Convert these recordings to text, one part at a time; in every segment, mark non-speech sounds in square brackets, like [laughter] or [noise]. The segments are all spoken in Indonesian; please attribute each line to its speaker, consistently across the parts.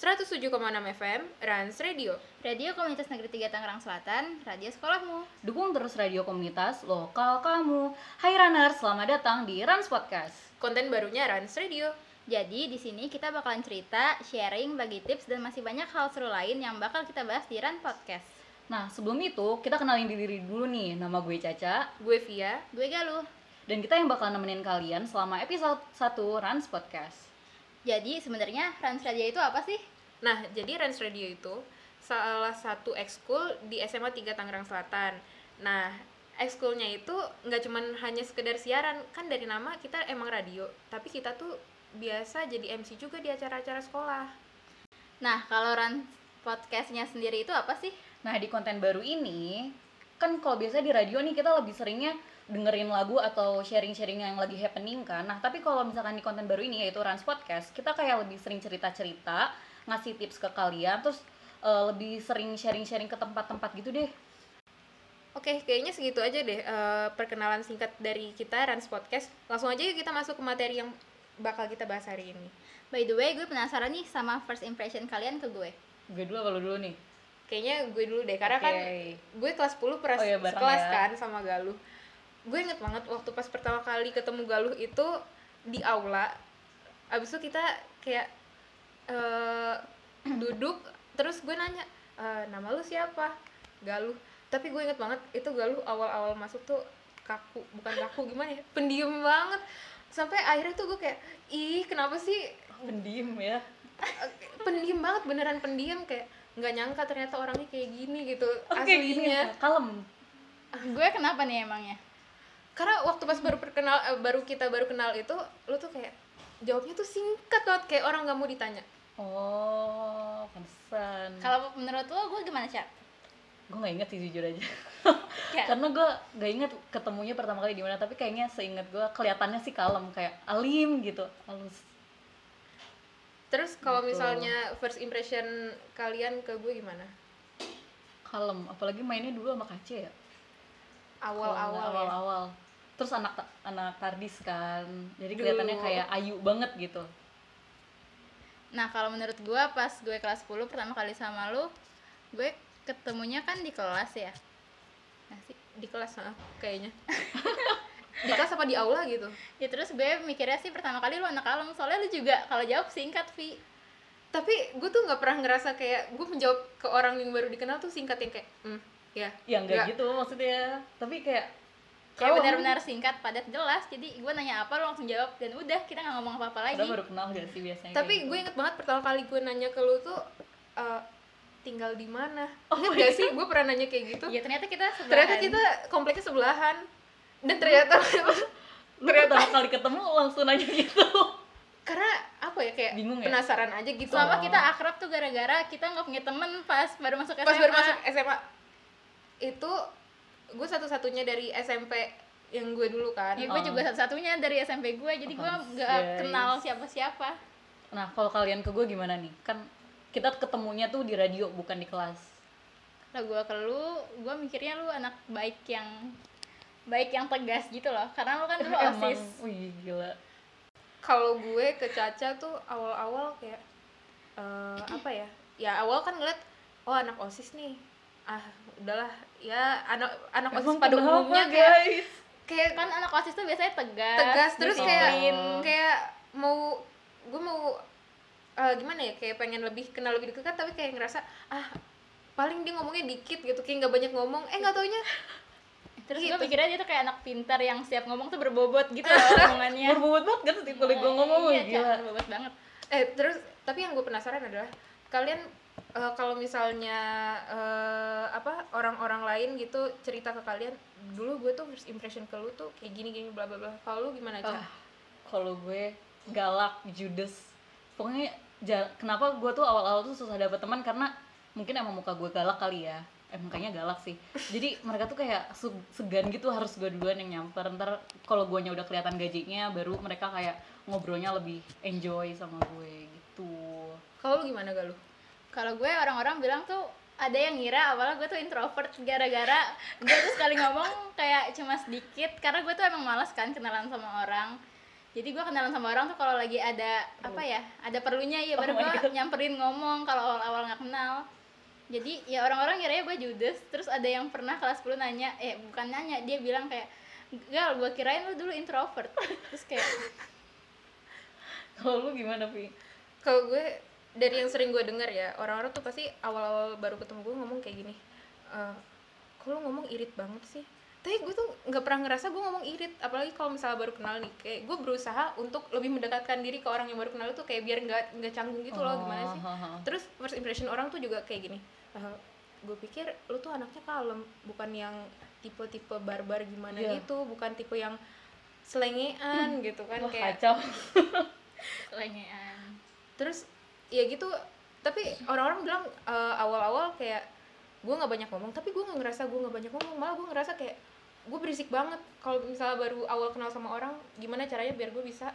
Speaker 1: 107,6 FM, Rans Radio.
Speaker 2: Radio Komunitas Negeri 3 Tangerang Selatan, radio sekolahmu.
Speaker 3: Dukung terus radio komunitas lokal kamu. Hai Runner, selamat datang di Rans Podcast.
Speaker 1: Konten barunya Rans Radio.
Speaker 2: Jadi di sini kita bakalan cerita, sharing, bagi tips dan masih banyak hal seru lain yang bakal kita bahas di Run Podcast.
Speaker 3: Nah, sebelum itu kita kenalin diri dulu nih. Nama gue Caca
Speaker 1: Gue Via.
Speaker 2: Gue Galuh.
Speaker 3: dan kita yang bakal nemenin kalian selama episode 1 Rans Podcast.
Speaker 2: Jadi sebenarnya Rans Radio itu apa sih?
Speaker 1: Nah, jadi Rans Radio itu salah satu ekskul di SMA 3 Tangerang Selatan. Nah, ekskulnya itu nggak cuman hanya sekedar siaran, kan dari nama kita emang radio, tapi kita tuh biasa jadi MC juga di acara-acara sekolah.
Speaker 2: Nah, kalau Rans Podcastnya sendiri itu apa sih?
Speaker 3: Nah, di konten baru ini kan kalau biasa di radio nih kita lebih seringnya dengerin lagu atau sharing-sharing yang lagi happening kan. Nah, tapi kalau misalkan di konten baru ini yaitu Rans Podcast, kita kayak lebih sering cerita-cerita, ngasih tips ke kalian, terus eh, lebih sering sharing-sharing ke tempat-tempat gitu deh.
Speaker 1: Oke, kayaknya segitu aja deh eh, perkenalan singkat dari kita Rans Podcast. Langsung aja yuk kita masuk ke materi yang bakal kita bahas hari ini.
Speaker 2: By the way, gue penasaran nih sama first impression kalian ke gue.
Speaker 3: Gue dulu apa lu dulu nih?
Speaker 1: Kayaknya gue dulu deh, karena kan
Speaker 3: Oke.
Speaker 1: gue kelas 10 pernah
Speaker 3: Oh iya,
Speaker 1: sekelas
Speaker 3: ya.
Speaker 1: kan sama Galuh. Gue inget banget waktu pas pertama kali ketemu Galuh itu di aula. Abis itu kita kayak eh, duduk, terus gue nanya, "Eh, nama lu siapa? Galuh. Tapi gue inget banget itu Galuh awal-awal masuk tuh kaku, bukan kaku gimana ya? Pendiam banget. Sampai akhirnya tuh gue kayak, ih kenapa sih
Speaker 3: Pendiam ya.
Speaker 1: pendiam banget beneran pendiam kayak nggak nyangka ternyata orangnya kayak gini gitu
Speaker 3: Oke, gini
Speaker 1: aslinya
Speaker 3: ya. Kalem.
Speaker 2: Gue kenapa nih emangnya?
Speaker 1: Karena waktu pas baru perkenal eh, baru kita baru kenal itu lu tuh kayak jawabnya tuh singkat banget kayak orang nggak mau ditanya
Speaker 3: Oh, pantesan.
Speaker 2: Kalau menurut lo, gue gimana, Cak?
Speaker 3: gue nggak inget sih jujur aja. [laughs]
Speaker 2: Kayak-
Speaker 3: Karena gue nggak inget ketemunya pertama kali di mana, tapi kayaknya seingat gue kelihatannya sih kalem, kayak alim gitu, halus.
Speaker 1: terus kalau
Speaker 3: Betul.
Speaker 1: misalnya first impression kalian ke gue gimana
Speaker 3: kalem apalagi mainnya dulu sama Kace ya
Speaker 1: awal-awal
Speaker 3: Kalau
Speaker 1: ya
Speaker 3: awal-awal terus anak anak tardis kan jadi kelihatannya kayak ayu banget gitu
Speaker 2: Nah, kalau menurut gue pas gue kelas 10 pertama kali sama lu, gue ketemunya kan di kelas ya. Nah, sih.
Speaker 1: di kelas ah, kayaknya [laughs] di kelas apa di aula gitu
Speaker 2: Ya terus gue mikirnya sih pertama kali lu anak kalem, soalnya lu juga kalau jawab singkat, Vi.
Speaker 1: tapi gue tuh nggak pernah ngerasa kayak gue menjawab ke orang yang baru dikenal tuh singkat yang kayak hmm ya
Speaker 3: ya enggak
Speaker 1: Nggak.
Speaker 3: gitu maksudnya tapi kayak
Speaker 2: Kayak
Speaker 3: kalem.
Speaker 2: benar-benar singkat, padat, jelas. Jadi gue nanya apa, lu langsung jawab. Dan udah, kita nggak ngomong apa-apa lagi.
Speaker 3: Padahal baru kenal gak sih biasanya
Speaker 1: tapi
Speaker 3: kayak
Speaker 1: gue
Speaker 3: gitu.
Speaker 1: inget banget pertama kali gue nanya ke lu tuh eh, tinggal di mana
Speaker 3: Oh
Speaker 1: inget gak sih gue pernah nanya kayak gitu
Speaker 2: Iya, ternyata kita sebelahan.
Speaker 1: ternyata kita kompleknya sebelahan dan ternyata
Speaker 3: lu pertama [laughs] [laughs] kali ketemu langsung nanya gitu
Speaker 1: karena apa ya kayak
Speaker 3: Bingung ya?
Speaker 1: penasaran aja gitu
Speaker 2: Selama
Speaker 3: Oh.
Speaker 2: kita akrab tuh gara-gara kita nggak punya temen pas baru masuk SMA.
Speaker 1: pas baru masuk SMA itu gue satu-satunya dari SMP yang gue dulu kan.
Speaker 2: Ya, gue
Speaker 3: Oh.
Speaker 2: juga satu-satunya dari SMP gue, jadi gue
Speaker 3: Oh,
Speaker 2: nggak
Speaker 3: guys.
Speaker 2: kenal siapa-siapa.
Speaker 3: nah kalau kalian ke gue gimana nih? Kan kita ketemunya tuh di radio bukan di kelas.
Speaker 2: Lah gue ke lu gue mikirnya lu anak baik yang baik yang tegas gitu loh. Karena lu kan dulu [laughs]
Speaker 3: emang
Speaker 2: osis.
Speaker 3: wih gila.
Speaker 1: Kalau gue ke Caca tuh awal-awal kayak eh, apa ya? Ya awal kan ngeliat oh anak osis nih. Ah udahlah ya anak anak osis pada umumnya kayak
Speaker 3: guys?
Speaker 1: kayak
Speaker 2: kan anak osis tuh biasanya tegas
Speaker 1: tegas terus kayak
Speaker 2: disiplin.
Speaker 1: kayak mau gue mau eh, gimana ya kayak pengen lebih kenal lebih dekat tapi kayak ngerasa ah paling dia ngomongnya dikit gitu kayak nggak banyak ngomong. Eh nggak taunya.
Speaker 2: Terus
Speaker 1: gitu.
Speaker 2: gue mikirnya dia tuh kayak anak pintar yang siap ngomong tuh berbobot gitu loh [laughs] omongannya.
Speaker 3: Berbobot banget kan setiap kali gue ngomong
Speaker 2: iya,
Speaker 3: gila.
Speaker 2: berbobot banget.
Speaker 1: Eh terus tapi yang gue penasaran adalah kalian eh, kalau misalnya eh, apa orang-orang lain gitu cerita ke kalian dulu gue tuh first impression ke lu tuh kayak gini gini bla bla bla. Kalau lu gimana aja
Speaker 3: Ah, kalau gue galak judes. Pokoknya ja- kenapa gue tuh awal-awal tuh susah dapet teman? Karena mungkin emang muka gue galak kali ya. Emang kayaknya galak sih. [laughs] Jadi mereka tuh kayak segan gitu harus gue duluan yang nyamper. Ntar kalau guanya udah kelihatan gajinya baru mereka kayak ngobrolnya lebih enjoy sama gue gitu.
Speaker 1: Kalau lu gimana gak lu
Speaker 2: kalau gue orang-orang bilang tuh ada yang ngira awalnya gue tuh introvert gara-gara gue tuh sekali ngomong kayak cuma sedikit. Karena gue tuh emang malas kan kenalan sama orang. Jadi gue kenalan sama orang tuh kalau lagi ada apa ya ada perlunya ya
Speaker 3: Oh
Speaker 2: baru
Speaker 3: my
Speaker 2: gue
Speaker 3: God.
Speaker 2: nyamperin ngomong kalau awal-awal nggak kenal. Jadi ya orang-orang kiranya gue judes terus ada yang pernah kelas 10 nanya eh bukan nanya dia bilang kayak gal gue kirain lu dulu introvert. Terus kayak
Speaker 3: kalau lu gimana pi?
Speaker 1: Kalau gue dari yang sering gue dengar ya orang-orang tuh pasti awal-awal baru ketemu gue ngomong kayak gini "Eh, kok lu ngomong irit banget sih? Tapi gue tuh nggak pernah ngerasa gue ngomong irit apalagi kalau misalnya baru kenal nih kayak gue berusaha untuk lebih mendekatkan diri ke orang yang baru kenal itu kayak biar nggak nggak canggung gitu loh gimana sih?
Speaker 3: Oh,
Speaker 1: terus first impression orang tuh juga kayak gini "Eh, gue pikir lu tuh anaknya kalem bukan yang tipe-tipe barbar gimana
Speaker 3: Iya.
Speaker 1: gitu bukan tipe yang selengean gitu kan
Speaker 3: Wah,
Speaker 1: kayak
Speaker 3: kacau. [laughs]
Speaker 2: Lengean
Speaker 1: terus ya gitu tapi orang-orang bilang eh, awal-awal kayak gue nggak banyak ngomong tapi gue nggak ngerasa gue nggak banyak ngomong malah gue ngerasa kayak gue berisik banget kalau misalnya baru awal kenal sama orang gimana caranya biar gue bisa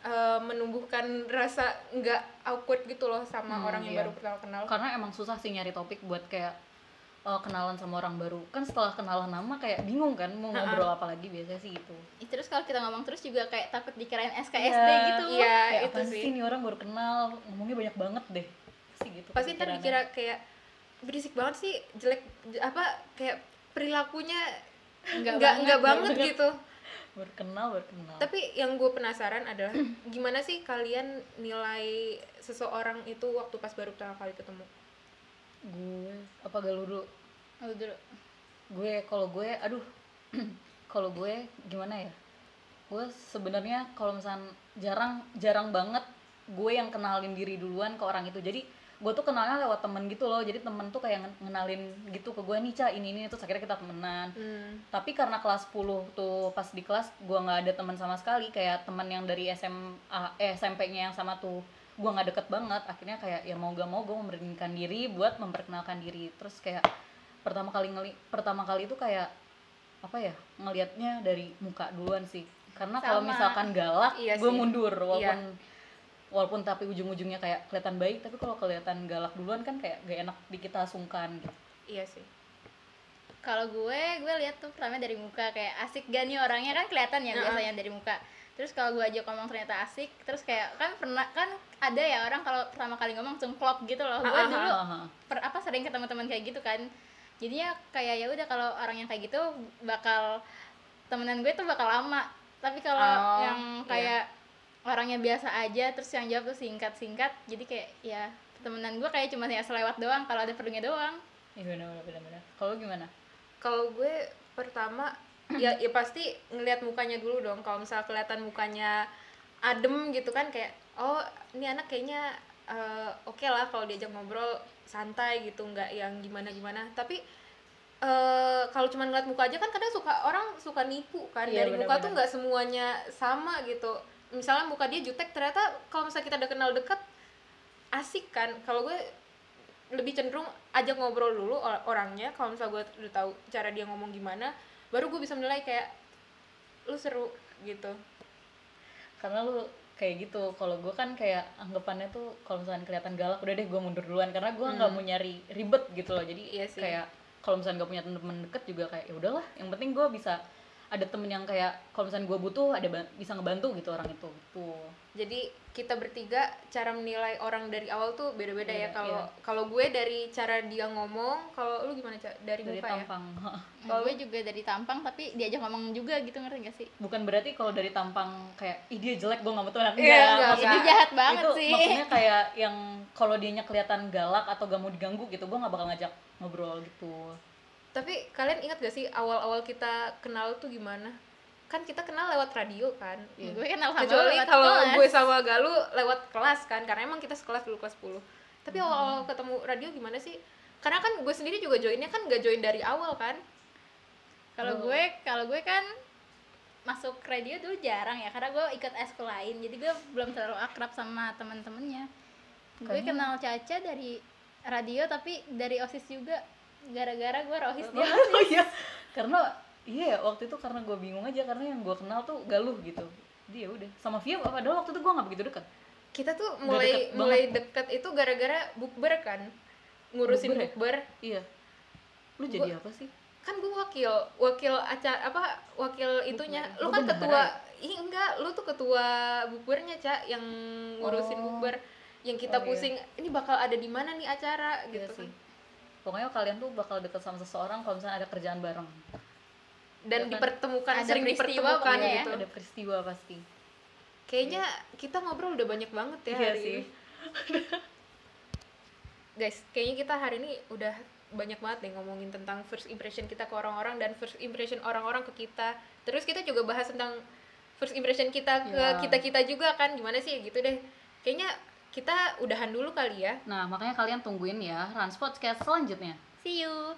Speaker 1: eh, menumbuhkan rasa nggak awkward gitu loh sama
Speaker 3: Hmm,
Speaker 1: orang yang
Speaker 3: iya.
Speaker 1: baru pertama kenal
Speaker 3: karena emang susah sih nyari topik buat kayak uh, kenalan sama orang baru. Kan setelah kenalan lama kayak bingung kan mau
Speaker 1: Ha-ha.
Speaker 3: ngobrol apa lagi biasanya sih gitu.
Speaker 2: Terus kalau kita ngomong terus juga kayak takut dikirain SKSD
Speaker 3: Iya,
Speaker 2: gitu.
Speaker 1: iya
Speaker 3: kayak
Speaker 1: itu sih.
Speaker 3: nih orang baru kenal ngomongnya banyak banget deh. Sih gitu
Speaker 1: pasti ntar dikira kayak berisik banget sih jelek apa kayak perilakunya
Speaker 2: Nggak
Speaker 1: nggak
Speaker 2: banget,
Speaker 1: banget gitu.
Speaker 3: Baru kenal baru kenal.
Speaker 1: Tapi yang gue penasaran adalah gimana sih kalian nilai seseorang itu waktu pas baru pertama kali ketemu?
Speaker 3: Gue apa galuh dulu
Speaker 2: Lu dulu
Speaker 3: gue kalau gue aduh [clears throat] kalau gue gimana ya? Gue sebenarnya kalau misalnya jarang jarang banget gue yang kenalin diri duluan ke orang itu. Jadi gue tuh kenalnya lewat temen gitu loh. Jadi temen tuh kayak ngen- ngenalin gitu ke gue nih Ca ini ini. Terus akhirnya kita temenan.
Speaker 1: Hmm.
Speaker 3: tapi karena kelas 10 tuh pas di kelas gue nggak ada teman sama sekali. Kayak teman yang dari SMA eh SMP-nya yang sama tuh gue nggak deket banget. Akhirnya kayak ya mau gak mau gue memberanikan diri buat memperkenalkan diri. Terus kayak pertama kali ngeli pertama kali itu kayak apa ya ngelihatnya dari muka duluan sih. Karena kalau misalkan galak
Speaker 1: Iya
Speaker 3: gue mundur. Walaupun walaupun tapi ujung-ujungnya kayak kelihatan baik tapi kalau kelihatan galak duluan kan kayak gak enak di kita sungkan gitu.
Speaker 1: Iya sih.
Speaker 2: kalau gue gue lihat tuh pertama dari muka. Kayak asik gak nih orangnya? Kan kelihatan ya
Speaker 1: Heeh.
Speaker 2: biasanya dari muka terus kalau gue ajak ngomong ternyata asik terus kayak kan pernah kan ada ya orang kalau pertama kali ngomong langsung klop gitu loh gue
Speaker 1: Ah, ah,
Speaker 2: dulu
Speaker 3: Hahaha.
Speaker 2: per, apa sering ketemu teman kayak gitu kan jadinya kayak ya udah kalau orang yang kayak gitu bakal temenan gue tuh bakal lama tapi kalau
Speaker 1: Oh,
Speaker 2: yang kayak orangnya biasa aja terus yang jawab tuh singkat singkat jadi kayak ya temenan gue kayak cuma ya selewat doang kalau ada perlunya doang
Speaker 3: Iya benar benar benar. Kalau gimana?
Speaker 1: Kalau gue pertama ya ya pasti ngelihat mukanya dulu dong. Kalau misalnya kelihatan mukanya adem gitu kan kayak oh ini anak kayaknya eh, oke lah kalau diajak ngobrol santai gitu nggak yang gimana gimana. Tapi eh kalau cuma ngeliat muka aja kan kadang suka orang suka nipu kan
Speaker 3: Iya,
Speaker 1: dari muka
Speaker 3: benar-benar.
Speaker 1: tuh nggak semuanya sama gitu misalnya muka dia jutek ternyata kalau misalnya kita udah kenal deket asik kan kalau gue lebih cenderung ajak ngobrol dulu or- orangnya kalau misalnya gue udah tahu cara dia ngomong gimana baru gue bisa menilai kayak lu seru gitu.
Speaker 3: Karena lu kayak gitu kalau gue kan kayak anggapannya tuh kalau misalnya kelihatan galak udah deh gue mundur duluan karena gue nggak mau nyari ribet gitu loh. Jadi
Speaker 1: Iya sih.
Speaker 3: kayak kalau misalnya gak punya temen deket juga kayak ya udahlah yang penting gue bisa ada temen yang kayak kalau misalnya gue butuh ada bisa ngebantu gitu orang itu. Gitu.
Speaker 1: Jadi kita bertiga cara menilai orang dari awal tuh beda-beda ya.
Speaker 3: Beda,
Speaker 1: kalau
Speaker 3: iya.
Speaker 1: kalau gue dari cara dia ngomong kalau lu gimana Ca? dari,
Speaker 3: dari
Speaker 1: muka ya?
Speaker 3: tampang. [laughs]
Speaker 2: Kalau gue juga dari tampang tapi diajak ngomong juga gitu ngerti gak sih?
Speaker 3: bukan berarti kalau dari tampang kayak ih dia jelek gue gak mau temenan Enggak,
Speaker 1: enggak,
Speaker 3: maksudnya
Speaker 2: Itu jahat banget
Speaker 3: itu
Speaker 2: sih.
Speaker 3: maksudnya [laughs] kayak yang kalau dianya kelihatan galak atau gak mau diganggu gitu gue nggak bakal ngajak ngobrol gitu
Speaker 1: tapi kalian ingat gak sih awal-awal kita kenal tuh gimana kan kita kenal lewat radio kan
Speaker 3: Iya.
Speaker 2: Gue kenal sama
Speaker 1: kecuali kalau
Speaker 2: kelas.
Speaker 1: gue sama Galuh lewat kelas kan karena emang kita sekelas dulu kelas 10 tapi
Speaker 2: Hmm.
Speaker 1: awal-awal ketemu radio gimana sih karena kan gue sendiri juga joinnya kan gak join dari awal kan
Speaker 2: Kalau
Speaker 3: Oh.
Speaker 2: gue kalau gue kan masuk radio dulu jarang ya karena gue ikut eskul lain jadi gue belum terlalu akrab sama teman-temannya gue kenal Caca dari radio tapi dari osis juga gara-gara gue rohis [laughs] dia.
Speaker 3: oh [laughs] iya. Karena iya ya, waktu itu karena gue bingung aja karena yang gue kenal tuh galuh gitu. Dia udah. Sama Via padahal waktu itu gue nggak begitu dekat.
Speaker 1: Kita tuh
Speaker 3: Udah
Speaker 1: mulai
Speaker 3: deket
Speaker 1: mulai deket itu gara-gara bukber kan. Ngurusin
Speaker 3: Bukber ya?
Speaker 1: bukber.
Speaker 3: Iya. Lu jadi apa sih?
Speaker 1: kan gue wakil wakil acara apa wakil itunya.
Speaker 3: Bukber.
Speaker 1: lu
Speaker 3: Oh,
Speaker 1: kan ketua ih enggak. Lu tuh ketua bukbernya cak yang ngurusin
Speaker 3: Oh.
Speaker 1: bukber. Yang kita
Speaker 3: Oh, iya.
Speaker 1: pusing ini bakal ada di mana nih acara?
Speaker 3: Gitu
Speaker 1: gitu
Speaker 3: sih. Pokoknya kalian tuh bakal deket sama seseorang kalau misalnya ada kerjaan bareng.
Speaker 1: dan
Speaker 3: Ya kan?
Speaker 1: dipertemukan
Speaker 2: Ada
Speaker 1: sering
Speaker 2: peristiwa
Speaker 1: dipertemukan
Speaker 2: ya.
Speaker 1: gitu
Speaker 3: Ada peristiwa pasti.
Speaker 1: kayaknya kita ngobrol udah banyak banget ya
Speaker 3: Iya
Speaker 1: hari
Speaker 3: sih.
Speaker 1: ini guys kayaknya kita hari ini udah banyak banget nih ngomongin tentang first impression kita ke orang-orang dan first impression orang-orang ke kita terus kita juga bahas tentang first impression kita ke
Speaker 3: Ya.
Speaker 1: kita kita juga kan gimana sih gitu deh kayaknya kita udahan dulu kali ya
Speaker 3: Nah, makanya kalian tungguin ya Rans Podcast selanjutnya.
Speaker 2: see you